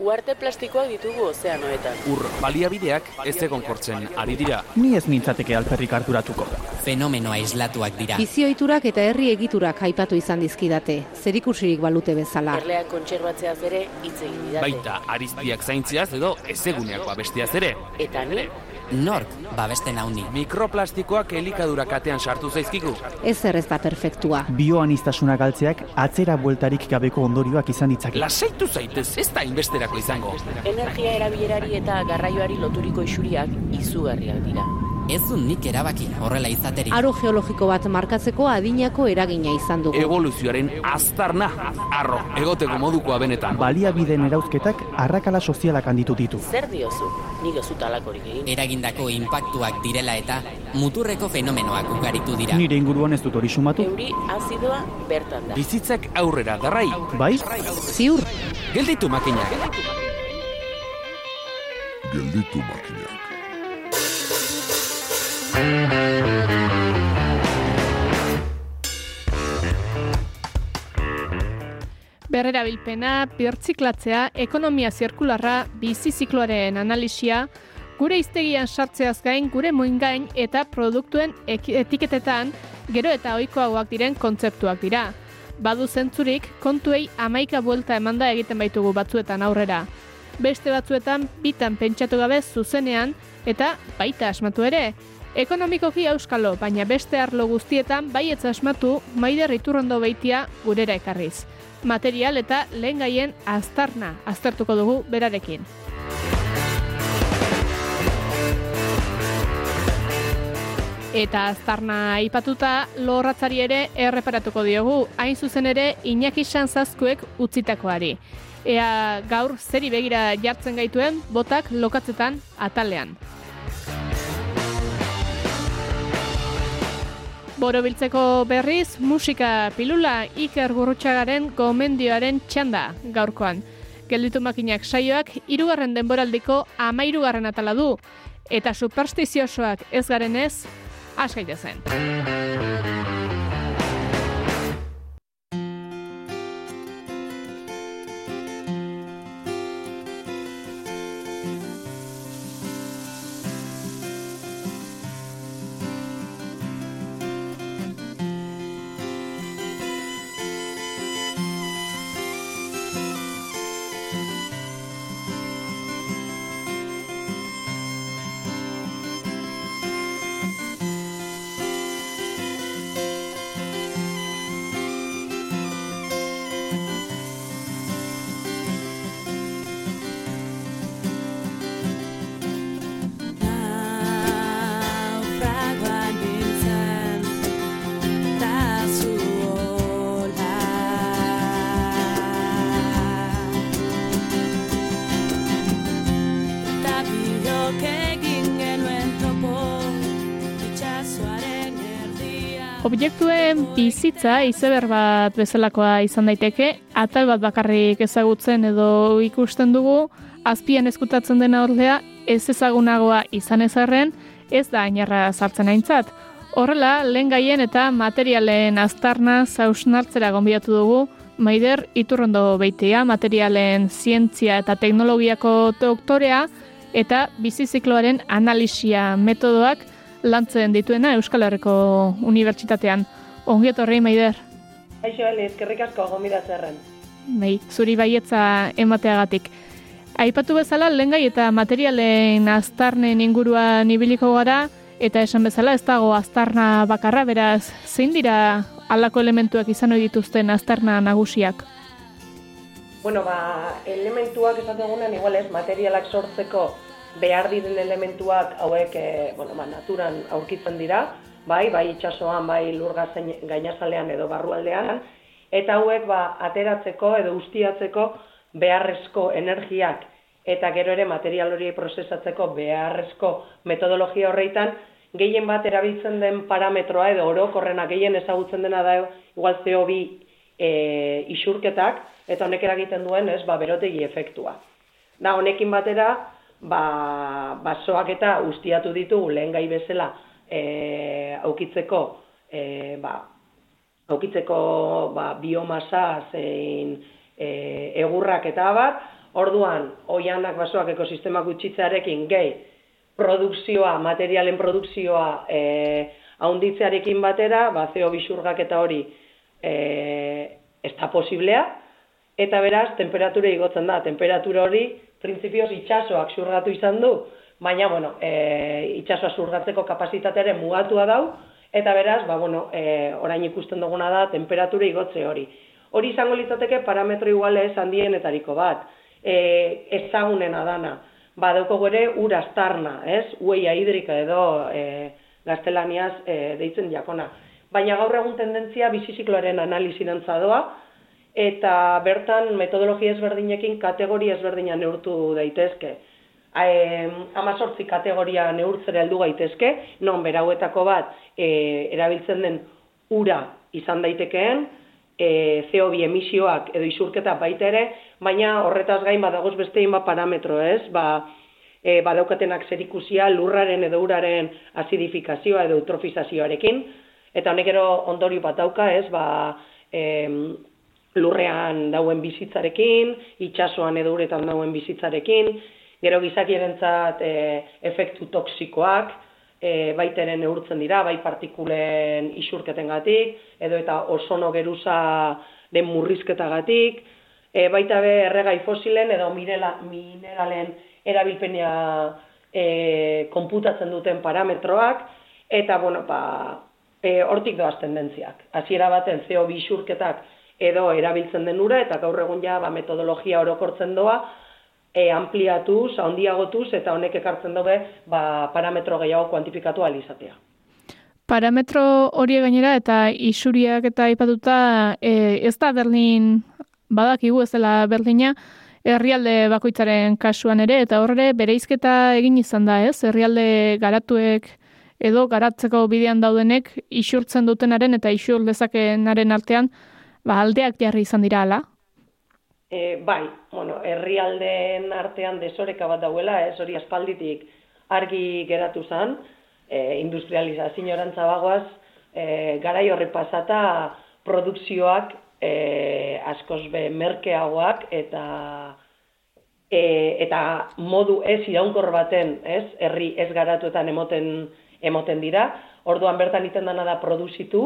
Uarte plastikoak ditugu ozeanoetan. Ur baliabideak ez egon kortzen ari dira. Ni ez nintzateke alperrik harturatuko. Fenomeno aislatuak dira. Bizioiturak eta herri egiturak aipatu izan dizkidate, zerikusirik balute bezala. Erleak kontserbatzeaz ere hitz egin didate. Baita ariztiak zaintziaz edo ezeguneak babestiaz ere. Eta ni, Nork babesten hauni. Mikroplastikoak elikadura katean sartu zaizkigu. Ez ez da perfektua. Bioanistasuna galtzeak atzera bueltarik gabeko ondorioak izan ditzake. Lasaitu zaitez, ez da inbesterako izango. energia erabilerari eta garraioari loturiko isuriak izugarriak dira. Ez du nik erabaki horrela izaterik. Aro geologiko bat markatzeko adinako eragina izan dugu. Evoluzioaren aztarna, arro, egoteko modukoa benetan. Baliabideen erauzketak arrakala sozialak handitu ditu. Zer diozu? Nik ez dut alakorik egin. Eragindako inpaktuak direla eta muturreko fenomenoak ugaritu dira. Nire inguruan ez dut hori sumatu. Euri azidoa bertan da. Bizitzak aurrera darrai. Bai? Ziur, Gelditu makinak. Gelditu makinak. Berrerabilpena, birtziklatzea, ekonomia zirkularra, bizi zikloaren analisia, gure iztegian sartzeaz gain, gure muin gain eta produktuen etiketetan gero eta ohikoagoak diren kontzeptuak dira. Badu zentzurik, kontuei amaika buelta emanda egiten baitugu batzuetan aurrera. Beste batzuetan bitan pentsatu gabe zuzenean eta baita asmatu ere. Ekonomikoki auskalo, baina beste arlo guztietan baietz asmatu maider iturrondo beitia gurera ekarriz. Material eta lehen gaien aztarna aztertuko dugu berarekin. Eta aztarna aipatuta lorratzari ere erreparatuko diogu, hain zuzen ere Iñaki Sanzazkuek utzitakoari. Ea gaur zeri begira jartzen gaituen botak lokatzetan atalean. Borobiltzeko berriz, musika pilula Iker Gurrutxagaren gomendioaren txanda gaurkoan. Gelditu makinak saioak hirugarren denboraldiko amairugarren atala du, eta superstiziosoak ez garen ez, has Objektuen bizitza izeber bat bezalakoa izan daiteke, atal bat bakarrik ezagutzen edo ikusten dugu, azpian eskutatzen dena ordea ez ezagunagoa izan ezarren, ez da ainarra sartzen aintzat. Horrela, lehen gaien eta materialen aztarna zausnartzera gonbidatu dugu, Maider Iturrondo beitea, materialen zientzia eta teknologiako doktorea, eta bizizikloaren analisia metodoak lantzen dituena Euskal Herriko Unibertsitatean. Ongi etorri, Maider. Aixo, Eli, eskerrik asko gomida zerren. Bai, zuri baietza emateagatik. Aipatu bezala, lengai eta materialen aztarnen inguruan ibiliko gara, eta esan bezala ez dago aztarna bakarra, beraz, zein dira halako elementuak izan ohi dituzten aztarna nagusiak? Bueno, ba, elementuak esaten igual ez, materialak sortzeko behar diren elementuak hauek, e, bueno, ba, naturan aurkitzen dira, bai, bai itsasoan, bai lurga gainazalean edo barrualdean, eta hauek ba, ateratzeko edo ustiatzeko beharrezko energiak eta gero ere material hori prozesatzeko beharrezko metodologia horreitan gehien bat erabiltzen den parametroa edo orokorrena gehien ezagutzen dena da igual CO2 e, isurketak eta honek eragiten duen ez ba berotegi efektua. Da honekin batera ba basoak eta ustiatu ditugu lehen gai bezala e, aukitzeko e, ba aukitzeko ba, biomasa zein e, egurrak eta bat, Orduan, oianak basoak ekosistemak gutxitzearekin gehi produkzioa, materialen produkzioa e, haunditzearekin batera, ba, zeo bisurgak eta hori e, ez da posiblea, eta beraz, temperatura igotzen da. Temperatura hori, printzipioz, itxasoak zurgatu izan du, baina, bueno, e, itxasoa zurgatzeko kapasitatearen mugatua dau, eta beraz, ba, bueno, e, orain ikusten duguna da, temperatura igotze hori. Hori izango litzateke parametro iguale ez handienetariko bat, e, ezagunena dana, badauko gore ur astarna, ez? Ueia hidrika edo e, gaztelaniaz e, deitzen jakona. Baina gaur egun tendentzia bizizikloaren analizirantza doa, eta bertan metodologia ezberdinekin kategoria ezberdina neurtu daitezke. Amazortzi kategoria neurtzera heldu gaitezke, non berauetako bat e, erabiltzen den ura izan daitekeen, e, CO2 emisioak edo isurketa baita ere, baina horretaz gain badagoz beste bat parametro ez, ba, e, badaukatenak zerikusia lurraren edo uraren azidifikazioa edo eutrofizazioarekin, eta honek ero ondori bat dauka ez, ba, e, lurrean dauen bizitzarekin, itsasoan edo uretan dauen bizitzarekin, gero gizakierentzat e, efektu toksikoak, e, baiteren neurtzen dira, bai partikulen isurketengatik edo eta osono geruza den murrizketagatik, e, baita be erregai fosilen edo mirela, mineralen erabilpenia e, konputatzen duten parametroak, eta, bueno, ba, e, hortik doaz tendentziak. Hasiera baten zeo isurketak edo erabiltzen den ura, eta gaur egun ja ba, metodologia orokortzen doa, e, ampliatuz, handiagotuz eta honek ekartzen dugu ba, parametro gehiago kuantifikatu alizatea. Parametro hori gainera eta isuriak eta aipatuta e, ez da Berlin badakigu ez dela Berlina herrialde bakoitzaren kasuan ere eta horre bereizketa egin izan da ez herrialde garatuek edo garatzeko bidean daudenek isurtzen dutenaren eta isur dezakenaren artean ba, aldeak jarri izan dira ala? E, bai, bueno, herrialdeen artean desoreka bat dauela, ez hori aspalditik argi geratu zen, e, industrializazio orantza bagoaz, e, garai horre pasata produkzioak e, askoz be merkeagoak eta e, eta modu ez iraunkor baten, ez, herri ez garatuetan emoten, emoten dira, orduan bertan iten dana da produzitu,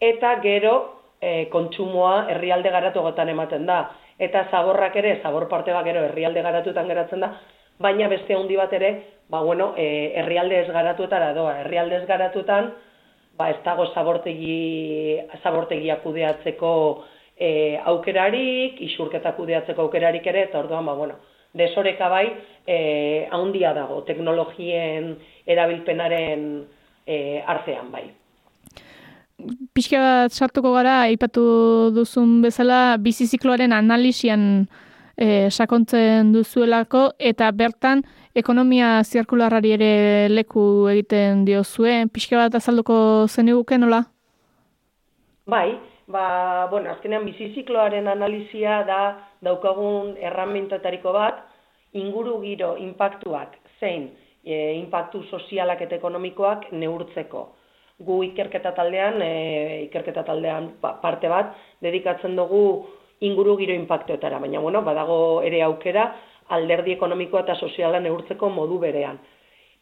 eta gero e, kontsumoa herrialde garatu ematen da eta zaborrak ere, zabor parte bat gero herrialde garatuetan geratzen da, baina beste handi bat ere, ba, bueno, e, herrialde ez garatuetara doa. Herrialde ez garatuetan, ba, ez dago zabortegi, zabortegia kudeatzeko e, aukerarik, isurketa kudeatzeko aukerarik ere, eta orduan, ba, bueno, desoreka bai, e, handia dago, teknologien erabilpenaren e, artean bai pixka bat sartuko gara, aipatu duzun bezala, bizizikloaren analisian e, sakontzen duzuelako, eta bertan ekonomia zirkularrari ere leku egiten diozue. Pixka bat azalduko zeniguke nola? Bai, ba, bueno, azkenean bizizikloaren analizia da daukagun erramentoetariko bat, inguru giro impactuak zein e, impactu sozialak eta ekonomikoak neurtzeko gu ikerketa taldean, e, ikerketa taldean parte bat, dedikatzen dugu inguru giro impactoetara, baina bueno, badago ere aukera alderdi ekonomikoa eta soziala neurtzeko modu berean.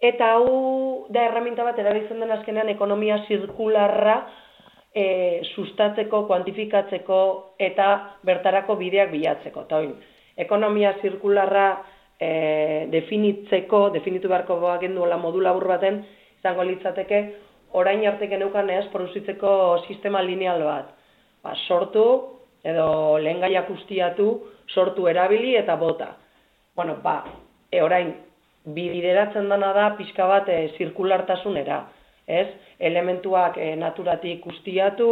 Eta hau da erraminta bat erabiltzen den azkenean ekonomia zirkularra e, sustatzeko, kuantifikatzeko eta bertarako bideak bilatzeko. Eta ekonomia zirkularra e, definitzeko, definitu beharko duela modu labur baten, izango litzateke orain arte geneukan ez produzitzeko sistema lineal bat. Ba, sortu edo lehen gaiak ustiatu, sortu erabili eta bota. Bueno, ba, e, orain, bideratzen dana da pixka bat e, zirkulartasunera. Ez? Elementuak e, naturatik ustiatu,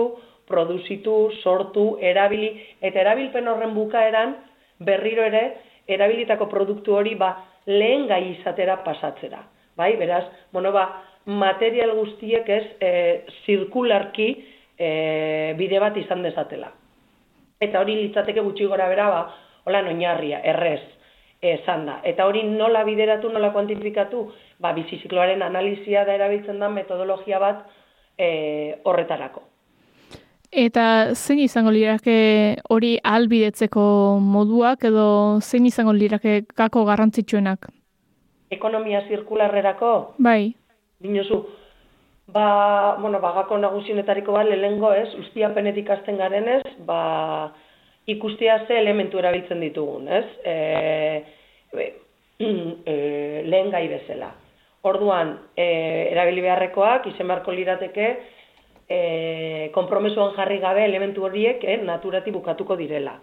produzitu, sortu, erabili, eta erabilpen horren bukaeran berriro ere, erabilitako produktu hori ba, lehen gai izatera pasatzera. Bai, beraz, bueno, ba, material guztiek ez e, zirkularki e, bide bat izan dezatela. Eta hori litzateke gutxi gora bera, ba, hola noinarria, errez, esan da. Eta hori nola bideratu, nola kuantifikatu, ba, bizizikloaren analizia da erabiltzen da metodologia bat e, horretarako. Eta zein izango lirake hori albidetzeko moduak edo zein izango lirake gako garrantzitsuenak? Ekonomia zirkularrerako, Bai, dinozu, ba, bueno, bagako nagusienetariko bat lehengo ez, ustiapenetik hasten garenez, ba, ikustea ze elementu erabiltzen ditugun, ez? E, e, e, lehen gai bezala. Orduan, e, erabili beharrekoak, izen beharko lirateke, e, konpromesuan jarri gabe elementu horiek eh, naturati bukatuko direla.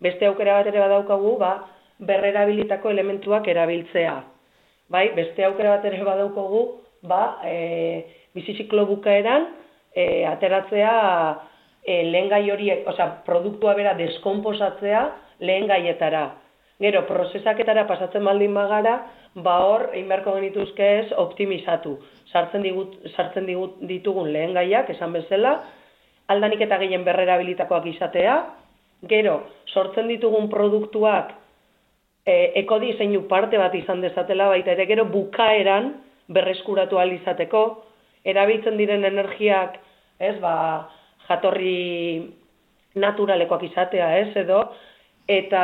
Beste aukera bat ere badaukagu, ba, berrerabilitako elementuak erabiltzea. Bai, beste aukera bat ere badaukagu, ba, e, biziziklo bukaeran, e, ateratzea e, lehen gai horiek, osea, produktua bera deskomposatzea lehen gaietara. Gero, prozesaketara pasatzen baldin bagara, ba hor, egin beharko genituzke ez optimizatu. Sartzen, digut, sartzen digut, ditugun lehen gaiak, esan bezala, aldanik eta gehien berrerabilitakoak izatea, gero, sortzen ditugun produktuak e, ekodiseinu parte bat izan dezatela, baita ere gero bukaeran berreskuratu ahal izateko, erabiltzen diren energiak, ez, ba, jatorri naturalekoak izatea, ez, edo, eta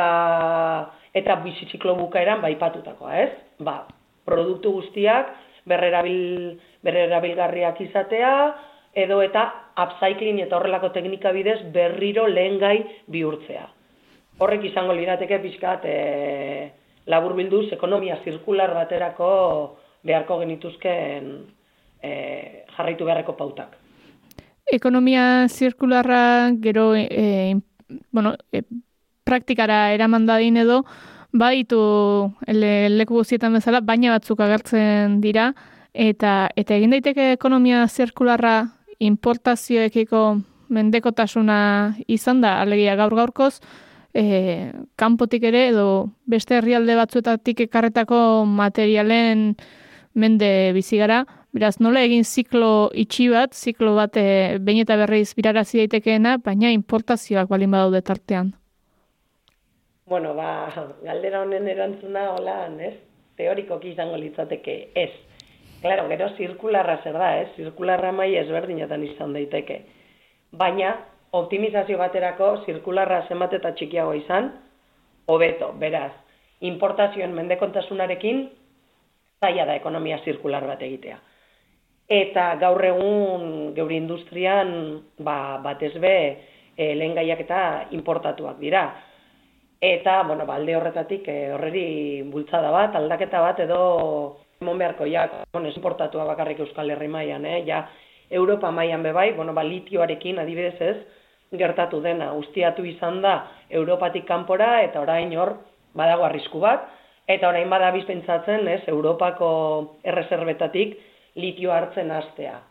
eta bizitziklo bukaeran baipatutakoa, ez? Ba, produktu guztiak berrerabil, berrerabilgarriak izatea, edo eta upcycling eta horrelako teknika bidez berriro lehen gai bihurtzea. Horrek izango lirateke pixkat e, labur bilduz ekonomia zirkular baterako beharko genituzken e, jarraitu beharreko pautak. ekonomia zirkularra gero e, bueno, e, praktikara eraman dadin edo, baditu le, leku guztietan bezala, baina batzuk agertzen dira, eta eta egin daiteke ekonomia zirkularra importazioekiko mendekotasuna izan da, alegia gaur gaurkoz, e, kanpotik ere edo beste herrialde batzuetatik ekarretako materialen mende bizi gara, beraz nola egin ziklo itxi bat, ziklo bat e, behin eta berriz birarazi daitekeena, baina importazioak balin badaude tartean. Bueno, ba, galdera honen erantzuna hola, ez? Teorikoki izango litzateke ez. Claro, gero zirkularra zer da, ez? Zirkularra mai ezberdinetan izan daiteke. Baina, optimizazio baterako zirkularra zenbat eta txikiago izan, hobeto, beraz, importazioen mendekontasunarekin zaila da ekonomia zirkular bat egitea. Eta gaur egun geure industrian ba, batez be e, lehen gaiak eta importatuak dira. Eta, bueno, balde horretatik e, horreri bultzada bat, aldaketa bat edo emon beharko ja, bueno, importatua bakarrik Euskal Herri mailan, eh? ja, Europa mailan bebai, bueno, ba, litioarekin adibidez ez, gertatu dena, ustiatu izan da Europatik kanpora eta orain hor badago arrisku bat, eta orain bada bizpentsatzen, ez, Europako erreserbetatik litio hartzen hastea.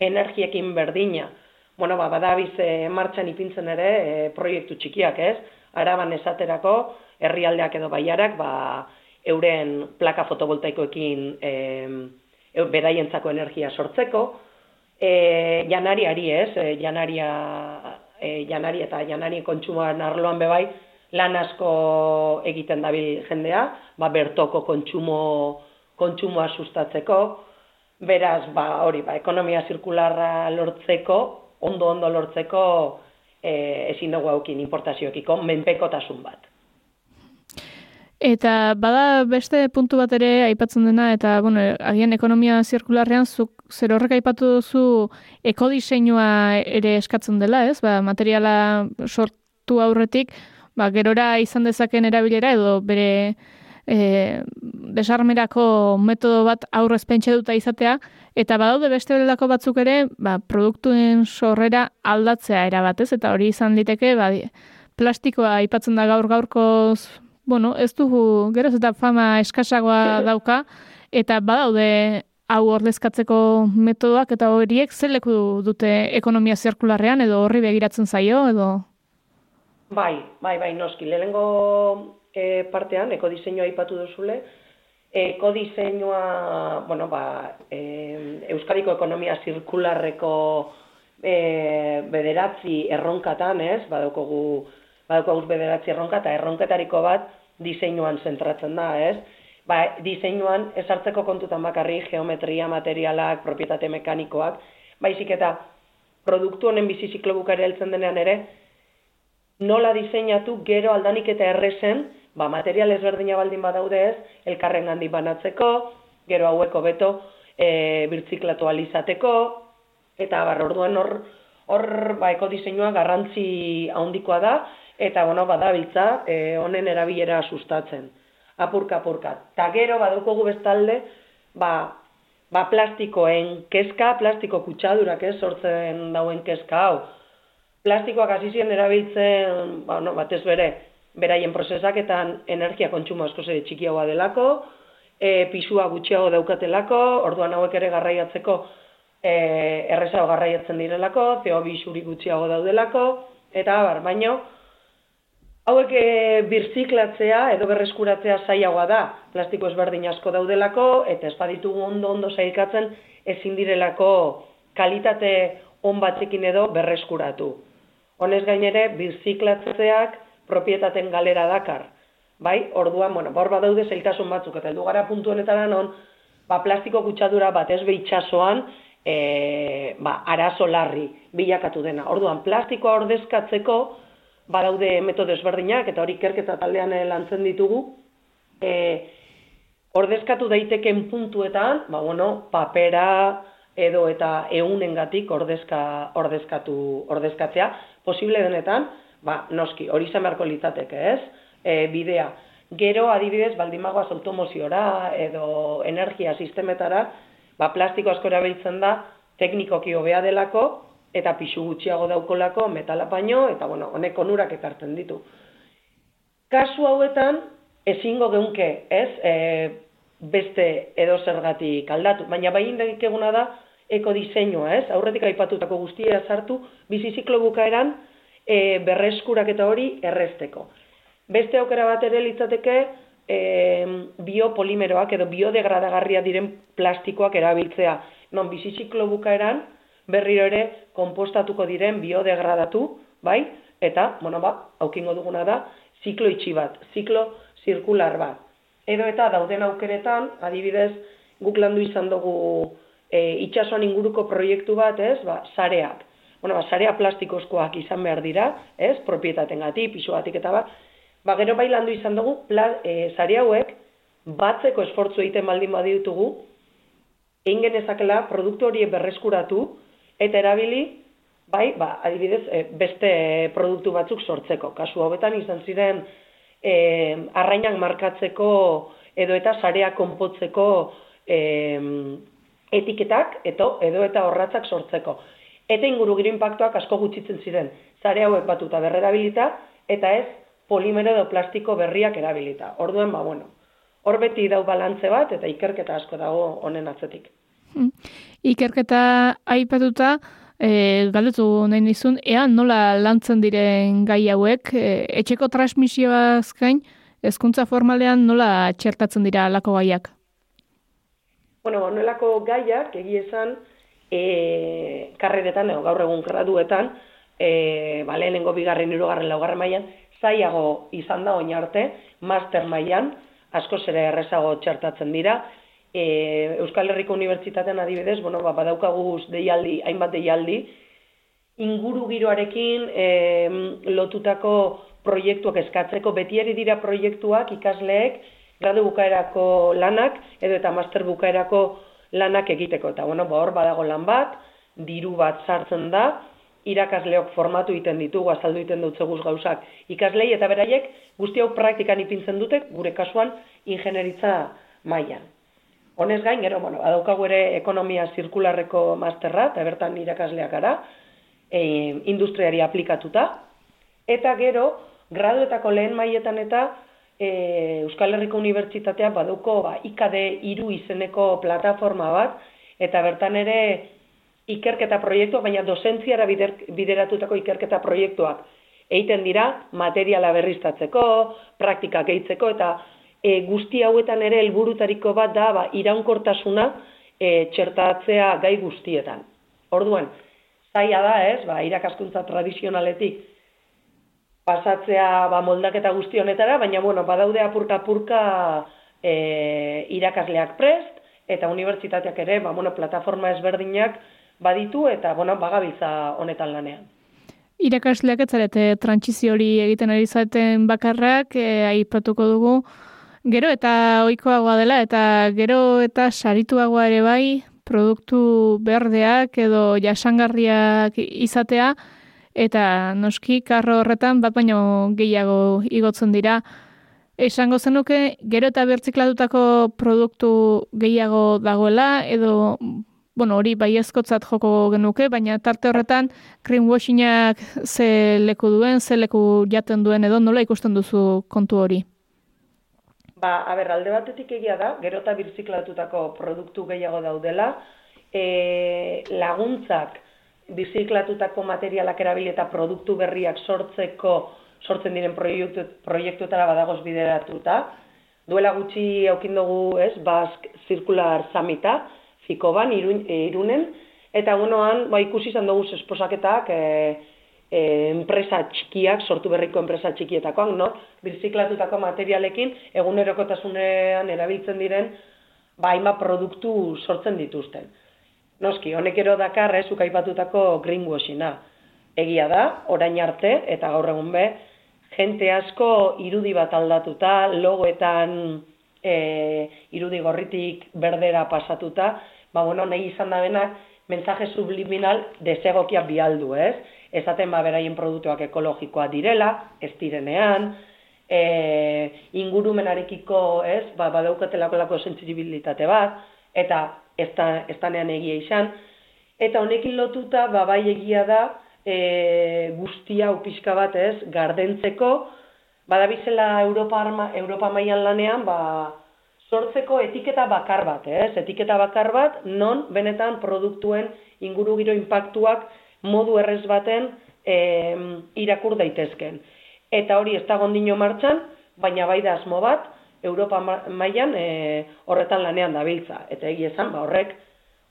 Energiekin berdina, bueno, ba, badabiz e, martxan ipintzen ere e, proiektu txikiak, ez? Araban esaterako, herrialdeak edo baiarak, ba, euren plaka fotovoltaikoekin e, beraientzako energia sortzeko, e, janariari ez, e, janaria, e, janari eta janari kontsumoan arloan bebai, lan asko egiten dabil jendea, ba, bertoko kontsumo, kontsumoa sustatzeko, beraz, ba, hori, ba, ekonomia zirkularra lortzeko, ondo-ondo lortzeko, e, ezin dugu haukin importazioekiko menpekotasun bat. Eta bada beste puntu bat ere aipatzen dena, eta bueno, agian ekonomia zirkularrean zuk zer horrek aipatu duzu ekodiseinua ere eskatzen dela, ez? Ba, materiala sortu aurretik, ba, gerora izan dezaken erabilera edo bere e, desarmerako metodo bat aurrez pentsa duta izatea, eta badaude beste beldako batzuk ere, ba, produktuen sorrera aldatzea erabatez, eta hori izan liteke, ba, plastikoa aipatzen da gaur gaurkoz bueno, ez dugu geroz eta fama eskasagoa dauka, eta badaude hau ordezkatzeko metodoak eta horiek zeleku dute ekonomia zirkularrean edo horri begiratzen zaio edo? Bai, bai, bai, noski, lehenengo e, partean, ekodiseinua aipatu duzule, ekodiseinua, bueno, ba, e, Euskadiko ekonomia zirkularreko e, bederatzi erronkatan, ez, badaukogu, badaukogu bederatzi erronka, eta erronketariko bat diseinuan zentratzen da, ez? Ba, diseinuan ezartzeko kontutan bakarri geometria, materialak, propietate mekanikoak, baizik eta produktu honen biziziklo bukara heltzen denean ere, nola diseinatu gero aldanik eta errezen, ba, material ezberdina baldin badaude ez, elkarren handi banatzeko, gero haueko beto e, birtziklatu alizateko, eta bar, orduan hor, hor ba, ekodiseinua garrantzi handikoa da, eta bueno, badabiltza e, honen erabilera sustatzen. Apurka, apurka. Ta gero badukogu bestalde, ba, ba plastikoen kezka, plastiko kutsadurak ez sortzen dauen kezka hau. Plastikoak hasi ziren erabiltzen, ba, no, batez bere, beraien prozesaketan energia kontsumo asko ere txikiagoa delako, e, pisua gutxiago daukatelako, orduan hauek ere garraiatzeko e, errezago garraiatzen direlako, CO2 xuri gutxiago daudelako, eta bar, baino, Hauek e, birziklatzea edo berreskuratzea zailagoa da. Plastiko ezberdin asko daudelako eta ez baditugu ondo ondo sailkatzen ezin direlako kalitate on batzekin edo berreskuratu. Honez gainere birziklatzeak propietaten galera dakar. Bai, orduan, bueno, hor badaude zailtasun batzuk eta heldu gara puntu honetara non ba, plastiko kutsadura bat ez behitxasoan e, ba, arazo larri bilakatu dena. Orduan, plastikoa ordezkatzeko badaude metodo ezberdinak eta hori kerketa taldean lantzen ditugu. E, ordezkatu daiteken puntuetan, ba, bueno, papera edo eta eunengatik ordezka, ordezkatu, ordezkatzea, posible denetan, ba, noski, hori izan beharko litzateke, ez? E, bidea. Gero, adibidez, baldimagoaz automoziora edo energia sistemetara, ba, plastiko asko erabiltzen da, teknikoki hobea delako, eta pisu gutxiago daukolako metala baino, eta bueno, honek onurak ekartzen ditu. Kasu hauetan, ezingo geunke, ez, e, beste edo zergatik aldatu, baina bai indagik eguna da, eko diseinua, ez, aurretik aipatutako guztia sartu, biziziklo bukaeran, e, berreskurak eta hori errezteko. Beste aukera bat ere litzateke, e, biopolimeroak edo biodegradagarria diren plastikoak erabiltzea. Non biziziklo bukaeran, berriro ere konpostatuko diren biodegradatu, bai? Eta, bueno, ba, aukingo duguna da, ziklo itxi bat, ziklo zirkular bat. Edo eta dauden aukeretan, adibidez, guk landu izan dugu e, itxasuan inguruko proiektu bat, ez, ba, sareak. Bueno, ba, sarea plastikozkoak izan behar dira, ez, propietaten gati, pisuatik eta ba, ba, gero bai landu izan dugu, pla, e, sare hauek, batzeko esfortzu egiten baldin baditugu, egin genezakela produktu horiek berreskuratu, eta erabili, bai, ba, adibidez, e, beste produktu batzuk sortzeko. Kasu hauetan izan ziren e, arrainak markatzeko edo eta sarea konpotzeko e, etiketak eto, edo eta horratzak sortzeko. Eta inguru giro asko gutxitzen ziren. Zare hauek batuta berrerabilita eta ez polimero edo plastiko berriak erabilita. Orduen, ba, bueno, hor beti dau balantze bat eta ikerketa asko dago honen atzetik. Hmm. Ikerketa aipatuta, e, galdetu nahi nizun, ea nola lantzen diren gai hauek, e, etxeko transmisioaz gain, ezkuntza formalean nola txertatzen dira alako gaiak? Bueno, nolako gaiak, egi esan, e, karreretan, edo gaur egun graduetan, e, ba, lehenengo bigarren, irugarren, laugarren mailan, zaiago izan da oin arte, master mailan, asko zere errezago txertatzen dira, e, Euskal Herriko Unibertsitatean adibidez, bueno, ba, badaukaguz deialdi, hainbat deialdi, inguru giroarekin e, lotutako proiektuak eskatzeko, betiari dira proiektuak ikasleek, gradu bukaerako lanak, edo eta master bukaerako lanak egiteko. Eta, bueno, ba, hor badago lan bat, diru bat sartzen da, irakasleok formatu egiten ditugu, azaldu egiten dut zeguz gauzak ikaslei, eta beraiek guzti hau praktikan ipintzen dute, gure kasuan, ingenieritza mailan. Honez gain, gero, bueno, adaukagu ere ekonomia zirkularreko masterra, eta bertan irakasleak gara, e, industriari aplikatuta, eta gero, graduetako lehen maietan eta e, Euskal Herriko Unibertsitatea baduko ba, IKD iru izeneko plataforma bat, eta bertan ere ikerketa proiektuak, baina dosentziara bider, bideratutako ikerketa proiektuak egiten dira, materiala berriztatzeko, praktikak gehitzeko, eta e, guzti hauetan ere helburutariko bat da ba, iraunkortasuna e, txertatzea gai guztietan. Orduan, zaila da ez, ba, irakaskuntza tradizionaletik pasatzea ba, moldaketa guzti honetara, baina bueno, badaude apurka-apurka e, irakasleak prest, eta unibertsitateak ere, ba, bueno, plataforma ezberdinak baditu eta bueno, bagabiltza honetan lanean. Irakasleak ez zarete trantsizio hori egiten ari zaten bakarrak, e, aipatuko dugu, gero eta ohikoagoa dela, eta gero eta sarituagoa ere bai, produktu berdeak edo jasangarriak izatea, eta noski karro horretan bat baino gehiago igotzen dira. Esango zenuke, gero eta bertziklatutako produktu gehiago dagoela, edo bueno, hori bai ezkotzat joko genuke, baina tarte horretan greenwashingak ze leku duen, ze leku jaten duen edo nola ikusten duzu kontu hori? Ba, a ber, alde batetik egia da, gero eta birziklatutako produktu gehiago daudela, e, laguntzak birziklatutako materialak erabili eta produktu berriak sortzeko sortzen diren proiektu, proiektuetara badagoz bideratuta. Duela gutxi aukin dugu, ez, Basque Circular Summita, Zikoban, irun, irunen, eta gunoan, ba, ikusi izan dugu esposaketak, e, e, enpresa txikiak, sortu berriko enpresa txikietakoak, no? Birziklatutako materialekin, egunerokotasunean erabiltzen diren, ba, hainbat produktu sortzen dituzten. Noski, honek ero dakar, ez, ukaipatutako greenwashinga. Egia da, orain arte, eta gaur egun be, jente asko irudi bat aldatuta, logoetan e, irudi gorritik berdera pasatuta, ba, bueno, nahi izan da benak, mensaje subliminal desegokia bialdu, ez? Ezaten ba, beraien produktuak ekologikoa direla, ez direnean, e, ingurumenarekiko, ez, ba, badaukatelako lako sensibilitate bat, eta ez da nean egia izan, eta honekin lotuta, ba, bai egia da, e, guztia upiska bat, ez, gardentzeko, badabizela Europa, Europa mailan lanean, ba, sortzeko etiketa bakar bat, ez? Etiketa bakar bat, non benetan produktuen inguru giro impactuak modu errez baten e, irakur daitezken. Eta hori ez da gondino martxan, baina bai da asmo bat, Europa mailan e, horretan lanean dabiltza. Eta egia esan, ba, horrek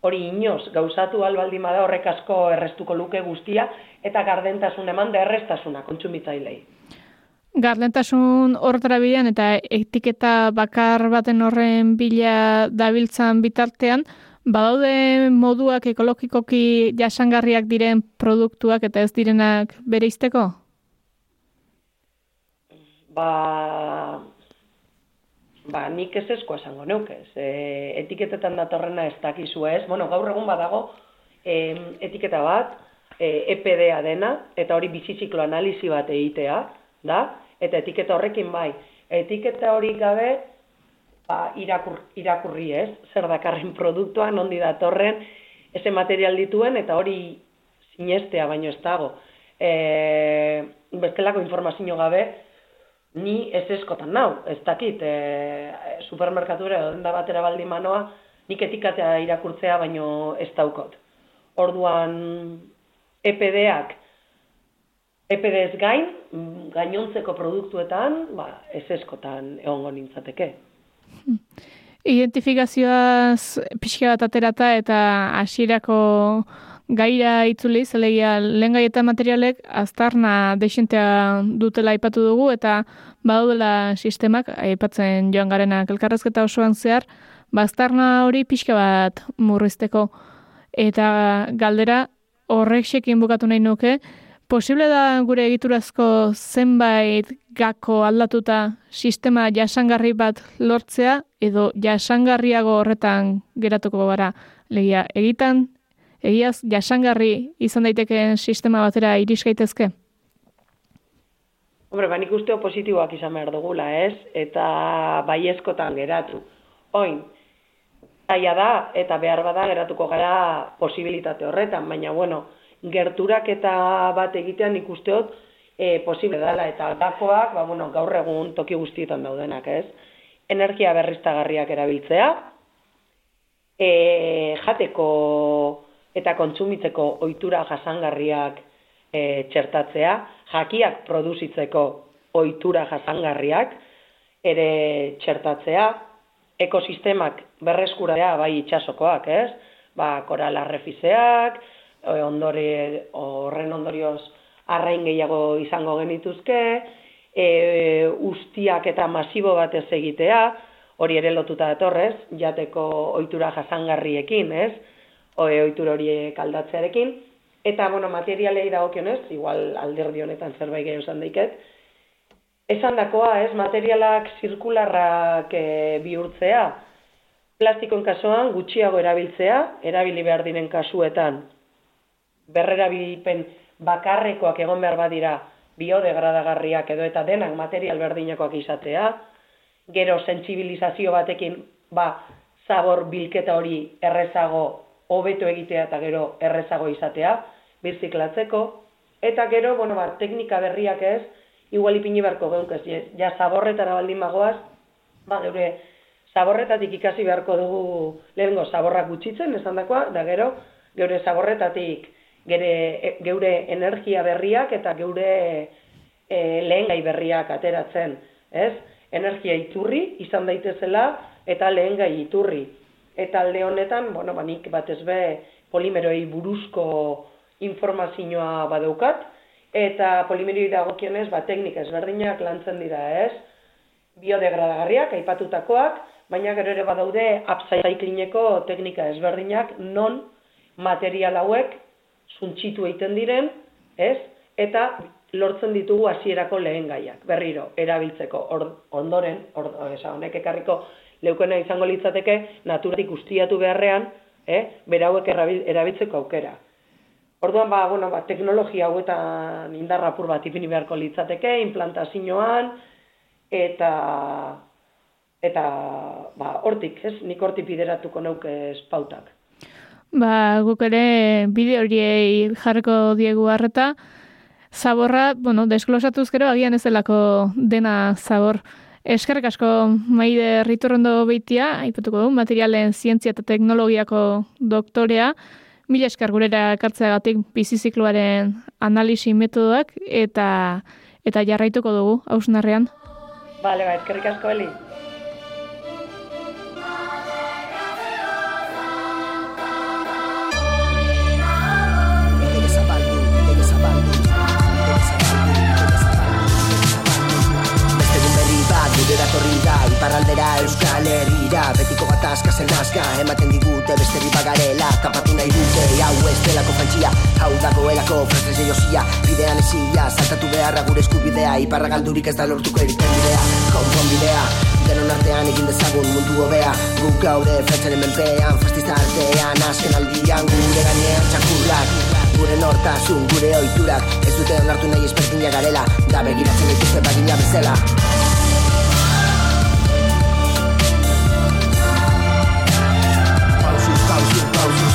hori inoz gauzatu albaldin bada horrek asko errestuko luke guztia eta gardentasun eman da errestasuna kontsumitzailei. Garlentasun horretara bidean eta etiketa bakar baten horren bila dabiltzan bitartean, badaude moduak ekologikoki jasangarriak diren produktuak eta ez direnak bere izteko? Ba, ba nik ez esko esango neuke. E, etiketetan datorrena ez dakizu ez. Bueno, gaur egun badago e, etiketa bat, e, EPDA dena, eta hori biziziklo analizi bat egitea, da? Eta etiketa horrekin bai. Etiketa hori gabe, ba, irakur, irakurri ez, zer dakarren produktua, nondi datorren, ese material dituen, eta hori sinestea baino ez dago. E, bestelako informazio gabe, ni ez eskotan nau, ez dakit, e, supermerkatura da batera baldi manoa, nik etikatea irakurtzea baino ez daukot. Orduan, EPD-ak EPDez gain, gainontzeko produktuetan, ba, ez eskotan egongo nintzateke. Identifikazioaz pixka bat aterata eta hasierako gaira itzuli, zelegia lehen gai eta materialek aztarna deixentea dutela aipatu dugu eta badaudela sistemak, aipatzen joan garenak elkarrezketa osoan zehar, baztarna ba, hori pixka bat murrizteko. Eta galdera horrek sekin bukatu nahi nuke, Posible da gure egiturazko zenbait gako aldatuta sistema jasangarri bat lortzea edo jasangarriago horretan geratuko gara legia egitan egiaz jasangarri izan daitekeen sistema batera iris gaitezke? Hombre, ba, nik usteo positiboak izan behar dugula, ez? Eta baiezkotan geratu. Oin, aia da, eta behar bada geratuko gara posibilitate horretan, baina, bueno, gerturak eta bat egitean ikusteot e, posible dela eta dakoak, ba, bueno, gaur egun toki guztietan daudenak, ez? Energia berriztagarriak erabiltzea, e, jateko eta kontsumitzeko ohitura jasangarriak e, txertatzea, jakiak produzitzeko ohitura jasangarriak ere txertatzea, ekosistemak berreskuratzea bai itsasokoak, ez? Ba, korala refiseak, ondore horren ondorioz arrain gehiago izango genituzke, e, ustiak eta masibo batez egitea, hori ere lotuta datorrez, jateko ohitura jasangarriekin, ez? oe ohitur horiek aldatzearekin. Eta, bueno, materialei dagokionez, igual alderdi honetan zerbait gehiago esan daiket, esan dakoa, ez, materialak zirkularrak e, bihurtzea, plastikoen kasuan gutxiago erabiltzea, erabili behar diren kasuetan, berrerabilpen bakarrekoak egon behar badira biodegradagarriak edo eta denak material berdinakoak izatea, gero sentsibilizazio batekin ba, zabor bilketa hori errezago hobeto egitea eta gero errezago izatea, birziklatzeko, eta gero, bueno, ba, teknika berriak ez, igual ipini beharko geuk ez, ja zaborretara baldin bagoaz, ba, geure zaborretatik ikasi beharko dugu lehengo zaborrak gutxitzen, esan dakoa, da gero, geure zaborretatik gere, geure energia berriak eta geure e, lehen gai berriak ateratzen, ez? Energia iturri izan daitezela eta lehen gai iturri. Eta alde honetan, bueno, banik bat ezbe polimeroei buruzko informazioa badaukat, eta polimeroi dagokionez, ba, teknika ezberdinak lantzen dira, ez? Biodegradagarriak, aipatutakoak, baina gero ere badaude upcyclingeko teknika ezberdinak non material hauek suntxitu egiten diren, ez? Eta lortzen ditugu hasierako lehen gaiak, berriro, erabiltzeko, ondoren, or, honek ekarriko leukena izango litzateke naturatik ustiatu beharrean, eh, berauek erabiltzeko aukera. Orduan, ba, bueno, ba, teknologia hauetan indarrapur bat ipini beharko litzateke, implantazioan, eta eta ba, hortik, ez, nik hortik bideratuko neuke espautak. Ba, guk ere bide horiei jarriko diegu harreta, zaborra, bueno, desglosatuz gero, agian ez delako dena zabor. Eskerrik asko maide ritorrondo beitia, aipatuko du, materialen zientzia eta teknologiako doktorea, mila esker gurera kartzeagatik bizizikloaren analisi metodoak eta eta jarraituko dugu hausnarrean. Bale, ba, eskerrik asko heli. Iparraldera euskal herrira. Betiko bat askazen nazka, ematen digute besteri bagarela. Tapatu nahi dute, hau ez delako fantxia Hau dagoelako, frantzese josia. Bidean ezia, saltatu beharra gure eskubidea. Iparra galdurik ez da lortuko eriten bidea. Konpon bidea, denon artean egin dezagun mundu hobea. Guk gaude frantzaren menpean, fastista artean Azken aldian gure gainean txakurrak. Gure nortasun, gure oiturak Ez dute onartu nahi espertina garela. Da begiratzen dituzte bagina bezala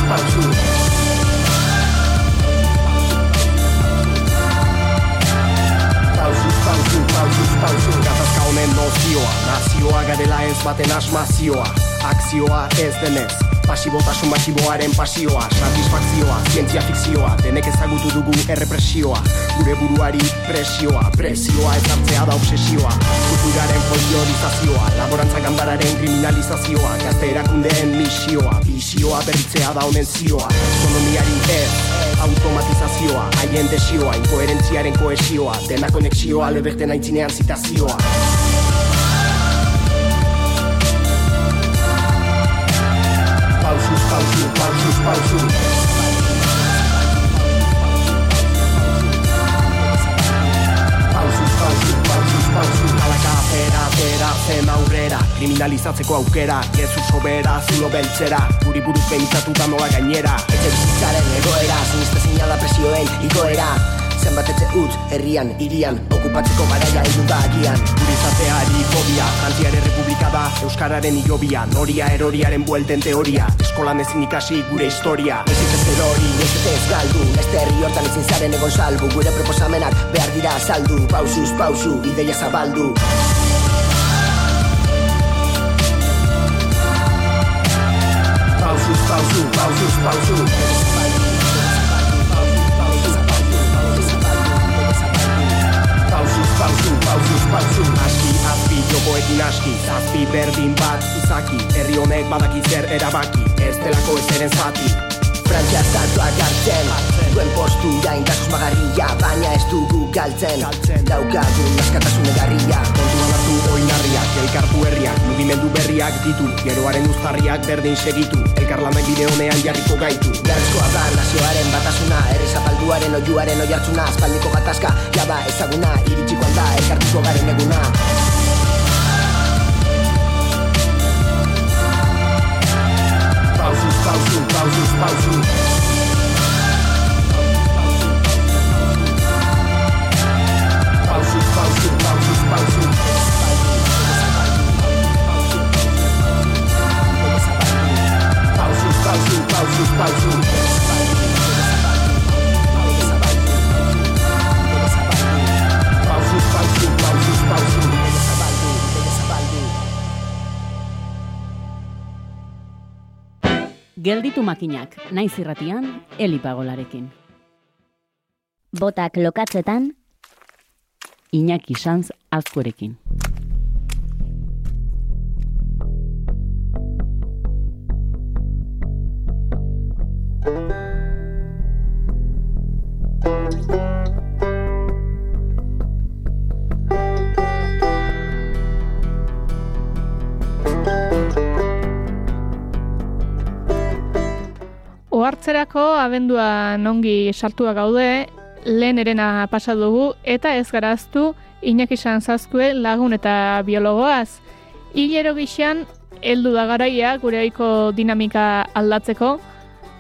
pausu Pausu, pausu, pausu, pausu Gatazka honen nozioa Nazioa garela ez baten asmazioa Akzioa ez denez. Pasibotasun masiboaren pasioa Satisfakzioa, zientzia fikzioa Denek ezagutu dugu errepresioa. Gure buruari presioa Presioa ez da obsesioa. Kulturaren foliorizazioa Laborantza gandararen kriminalizazioa Gazte erakundeen misioa Visioa berritzea da honen zioa. Ekonomiari ez automatizazioa Haien desioa, inkoherentziaren koesioa Dena konexioa, leberten aintzinean zitazioa pausu, zen aurrera Kriminalizatzeko aukera, jesu sobera, zulo beltzera Guri buruz behintzatu da nola gainera Etxe bizitzaren egoera, zinizte zinala presioen igoera zenbat etxe utz, herrian, irian, okupatzeko garaia edu da agian. Gurizateari fobia, Frantziare Republika da, Euskararen ilobia, noria eroriaren buelten teoria, eskolan ezin ikasi gure historia. Ez ez erori, ez ez galdu, ez herri hortan ezin zaren egon salbu, gure proposamenak behar dira saldu, pausuz, pausu, ideia zabaldu. Pausuz, pausu, pausuz, pausu. pausu, aski Zazpi, berdin bat, izaki Herri honek badaki zer erabaki Ez delako ez eren zati. Frantzia zatuak hartzen Duen postura indazus magarria Baina ez dugu galtzen. Daukagun askatasun egarria Kontuan hartu oinarriak, elkartu herriak Mugimendu berriak ditu, geroaren uztarriak berdin segitu. Elkarlanak bide honean jarriko gaitu. Beharrezkoa da nazioaren batasuna Ere zapalduaren oiuaren oiartzuna Aspaldiko gatazka, jada ezaguna Iritsiko alda, elkartuko garen eguna pausu, pausus, pausu Pausus, pausu, Gelditu makinak, naiz irratian, elipagolarekin. Botak lokatzetan, Iñaki Sanz azkurekin. Ohartzerako abendua nongi sartua gaude, lehen erena pasa dugu eta ez garaztu Iñaki Sanzazkue lagun eta biologoaz. Hilero gixan, heldu da garaia gure aiko dinamika aldatzeko,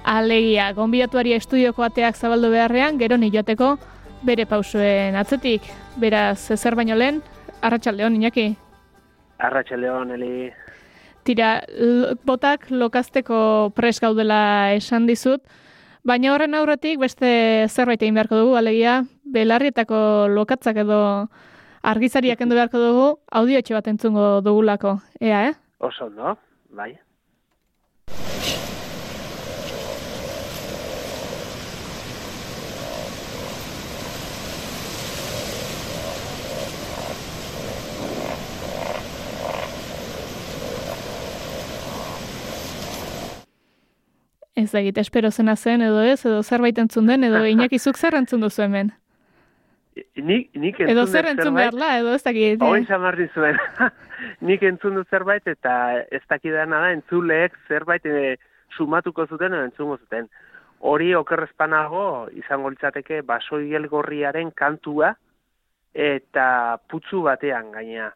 alegia, gonbidatuari estudioko ateak zabaldu beharrean, gero joateko bere pausuen atzetik. Beraz, zer baino lehen, arratsaldeon Iñaki. Arratxaleon, Eli. Tira, botak lokazteko pres gaudela esan dizut, baina horren aurretik beste zerbait egin beharko dugu, alegia, belarrietako lokatzak edo argizariak kendu beharko dugu, audiotxe bat entzungo dugulako, ea, eh? Oso, no? Bai. Ez da egite, espero zena zen edo ez, edo zerbait entzun den, edo inakizuk zer entzun duzu hemen. Nik, nik entzun Edo zer entzun zerbait- beharla, edo ez dakit. Hoi zamarri zuen. nik entzun dut zerbait eta ez dakidana da entzuleek zerbait e, sumatuko zuten edo entzungo zuten. Hori okerrezpanago izango litzateke basoiel gorriaren kantua eta putzu batean gaina.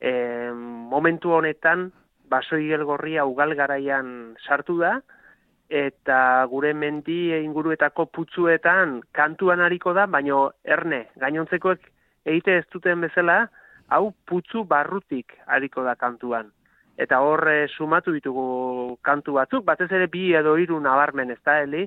E, momentu honetan basoiel gorria ugal garaian sartu da eta gure mendi inguruetako putzuetan kantuan hariko da, baino erne, gainontzekoek egite ez duten bezala, hau putzu barrutik hariko da kantuan. Eta hor eh, sumatu ditugu kantu batzuk, batez ere bi edo hiru nabarmen, ez da, Eli?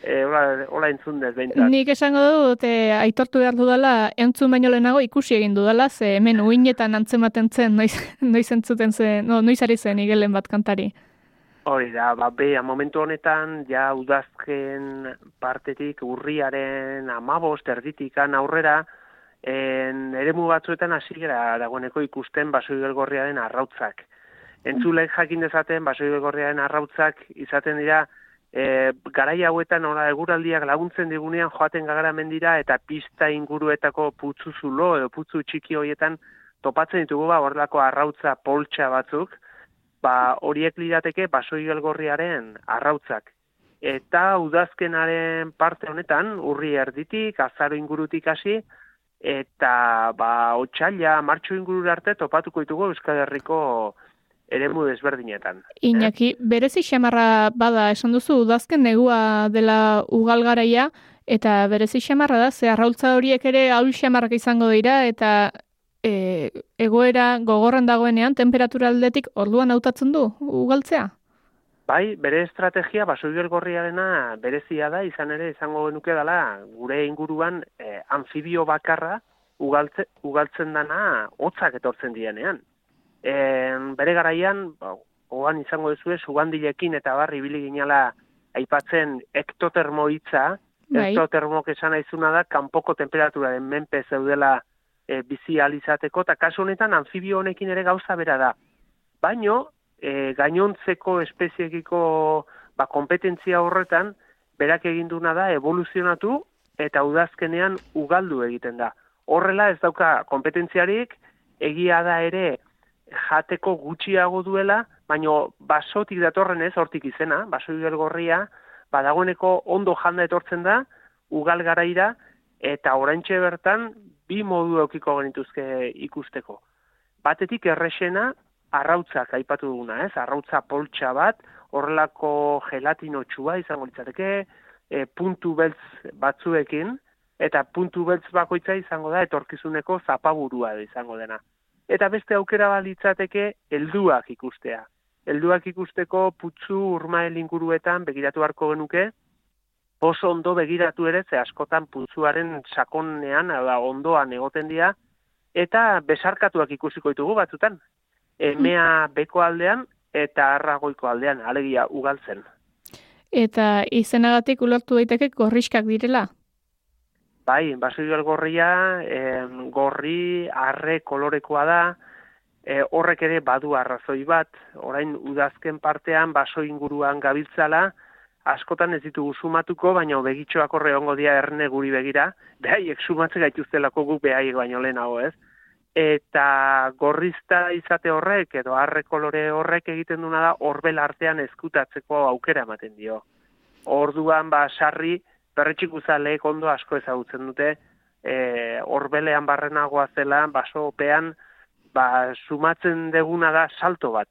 E, hola, hola entzun dez, behintzat. Nik esango dut, e, aitortu behar dudala, entzun baino lehenago ikusi egin dudala, ze hemen uinetan antzematen zen, noiz, noiz entzuten zen, no, noiz ari zen igelen bat kantari. Hori da, ba, bea, momentu honetan, ja udazken partetik urriaren amabost erditikan aurrera, en, eremu batzuetan hasi gara dagoeneko ikusten basoigelgorriaren arrautzak. Entzulek jakin dezaten basoigelgorriaren arrautzak izaten dira e, garai hauetan ora eguraldiak laguntzen digunean joaten gagara mendira eta pista inguruetako putzu zulo edo putzu txiki horietan topatzen ditugu ba horrelako arrautza poltsa batzuk, ba horiek lirateke basoigelgorriaren arrautzak. Eta udazkenaren parte honetan, urri erditik, azaro ingurutik hasi, eta ba otxaila, martxo ingurura arte topatuko ditugu Euskal Herriko eremu desberdinetan. Iñaki, berezi xamarra bada, esan duzu, udazken negua dela ugal garaia, eta berezi xamarra da, ze arraultza horiek ere haul xamarrak izango dira, eta e, egoera gogorren dagoenean, temperatura aldetik orduan hautatzen du, ugaltzea? Bai, bere estrategia basoiel gorriarena berezia da, izan ere izango genuke dela gure inguruan eh, amfibio bakarra ugaltze, ugaltzen dana hotzak etortzen dienean. E, bere garaian, ba, oan izango duzue, sugandilekin eta barri ibili ginala aipatzen ektotermo hitza, Bai. ektotermok esan aizuna da, kanpoko temperaturaren menpe zeudela e, bizi alizateko, eta kasu honetan amfibio honekin ere gauza bera da. Baino, e, gainontzeko espeziekiko ba, kompetentzia horretan, berak eginduna da evoluzionatu eta udazkenean ugaldu egiten da. Horrela ez dauka kompetentziarik, egia da ere jateko gutxiago duela, baino basotik datorren ez, hortik izena, baso gorria, badagoeneko ondo janda etortzen da, ugal garaira, eta oraintxe bertan bi modu eukiko genituzke ikusteko. Batetik errexena, arrautzak aipatu duguna, ez? Arrautza poltsa bat, horrelako gelatinotxua izango litzateke, e, puntu beltz batzuekin, eta puntu beltz bakoitza izango da etorkizuneko zapaburua izango dena. Eta beste aukera balitzateke helduak ikustea. Helduak ikusteko putzu urmael inguruetan begiratu harko genuke, oso ondo begiratu ere, ze askotan putzuaren sakonean, da ondoan egoten dira, eta besarkatuak ikusiko ditugu batzutan. Emea beko aldean eta arragoiko aldean, alegia ugaltzen. Eta izenagatik ulertu daiteke gorriskak direla? Bai, basoio gorria, eh, gorri, arre kolorekoa da, eh, horrek ere badu arrazoi bat, orain udazken partean baso inguruan gabiltzala, askotan ez ditugu sumatuko, baina begitxoak horre ongo dia erne guri begira, behaiek sumatze gaituztelako guk behaiek baino lehenago ez. Eta gorrizta izate horrek, edo arre kolore horrek egiten duna da, horbel artean eskutatzeko aukera ematen dio. Orduan, ba, sarri, berretxik uzaleek ondo asko ezagutzen dute, e, orbelean barrenagoa zela, baso opean, ba, sumatzen deguna da salto bat.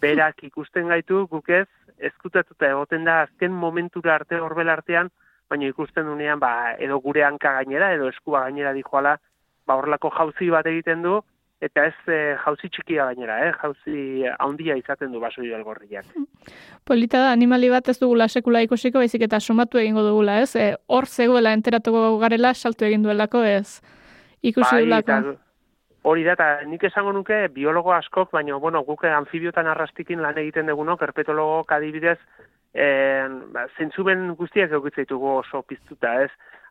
Berak ikusten gaitu, guk ez, ezkutatuta egoten da azken momentura arte orbel artean, baina ikusten dunean, ba, edo gure hanka gainera, edo eskua gainera dijoala, ba, horlako jauzi bat egiten du, eta ez e, jauzi txikia gainera, eh? jauzi handia izaten du baso gorriak. Polita da, animali bat ez dugula sekula ikusiko, baizik eta somatu egingo dugula, ez? E, hor zegoela enteratuko garela, saltu egin duelako, ez? Ikusi bai, dugulako. Hori da, eta nik esango nuke biologo askok, baina, bueno, guke anfibiotan arrastikin lan egiten duguno, kerpetologo kadibidez, en, ba, zentzuben guztiak egutzitugu oso piztuta, ez?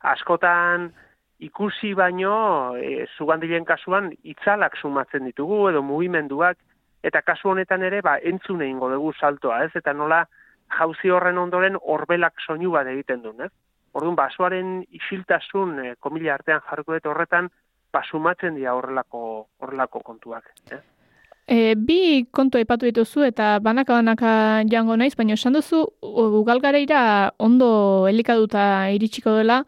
Askotan, ikusi baino e, zugandilen kasuan itzalak sumatzen ditugu edo mugimenduak eta kasu honetan ere ba entzune eingo dugu saltoa, ez? Eta nola jauzi horren ondoren horbelak soinu bat egiten du, ez? Orduan basoaren isiltasun e, komila artean jarriko dut horretan ba sumatzen dira horrelako horrelako kontuak, ez? E, bi kontu aipatu dituzu eta banaka banaka jango naiz, baina esan duzu ugalgareira ondo elikaduta iritsiko dela,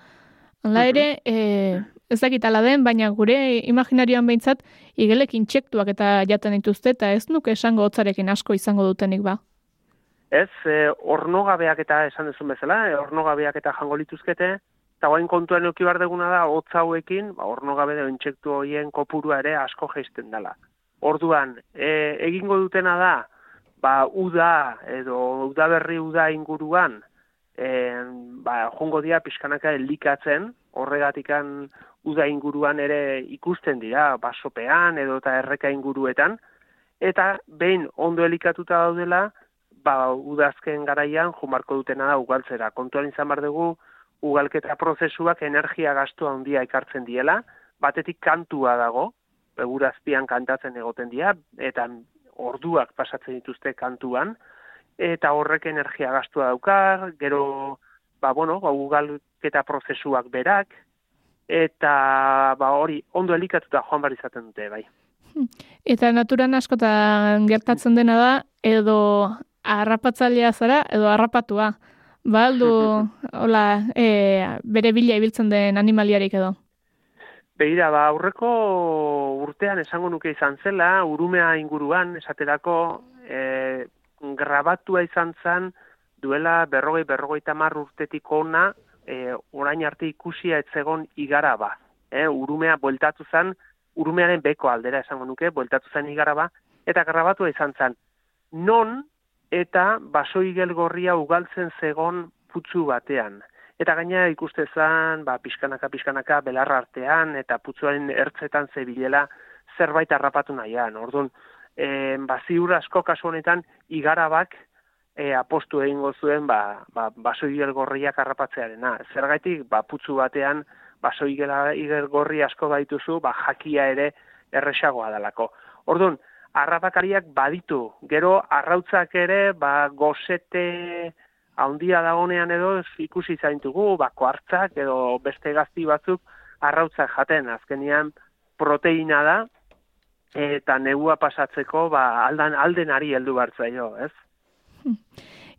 Hala ere, e, ez dakit ala den, baina gure imaginarioan behintzat, igelek intsektuak eta jaten dituzte, eta ez nuke esango hotzarekin asko izango dutenik ba. Ez, e, ornogabeak eta esan duzun bezala, e, ornogabeak eta jango lituzkete, eta guain kontuan euki bar deguna da, hotza hauekin, ba, ornogabe da intsektu horien kopurua ere asko geisten dela. Orduan, e, egingo dutena da, ba, uda, edo udaberri uda inguruan, en, ba, jongo dira pixkanaka elikatzen, horregatikan uda inguruan ere ikusten dira, basopean edo eta erreka inguruetan, eta behin ondo elikatuta daudela, ba, udazken garaian jumarko dutena da ugaltzera. Kontuan izan bar dugu, ugalketa prozesuak energia gastu handia ekartzen diela, batetik kantua dago, begurazpian kantatzen egoten dira, eta orduak pasatzen dituzte kantuan, eta horrek energia gastua daukar, gero, ba, bueno, ba, ugalketa prozesuak berak, eta ba, hori ondo elikatuta joan bar izaten dute, bai. Eta naturan askotan gertatzen dena da, edo arrapatzailea zara, edo arrapatua. Ba, aldu, hola, e, bere bila ibiltzen den animaliarik edo? Beira, ba, aurreko urtean esango nuke izan zela, urumea inguruan, esaterako, e, grabatua izan zen duela berrogei berrogei tamar urtetik ona e, orain arte ikusia etzegon igara ba. E, urumea bueltatu zen, urumearen beko aldera esango nuke, bueltatu zen igara ba, eta grabatua izan zen. Non eta baso gorria ugaltzen zegon putzu batean. Eta gaina ikuste zen, ba, pixkanaka, pixkanaka, belarra artean, eta putzuaren ertzetan zebilela zerbait harrapatu nahian. Orduan, e, ba, ziur asko kasu honetan igarabak e, apostu egingo zuen ba, ba, baso gorriak harrapatzearena. Zergaitik, ba, putzu batean baso igel gorri asko baituzu, ba, jakia ere erresagoa dalako. Orduan, arrapakariak baditu, gero arrautzak ere, ba, gozete haundia dagonean edo ikusi zaintugu, bako hartzak edo beste gazti batzuk arrautzak jaten, azkenian proteina da, eta negua pasatzeko ba, aldan, aldenari heldu bartzaio, ez?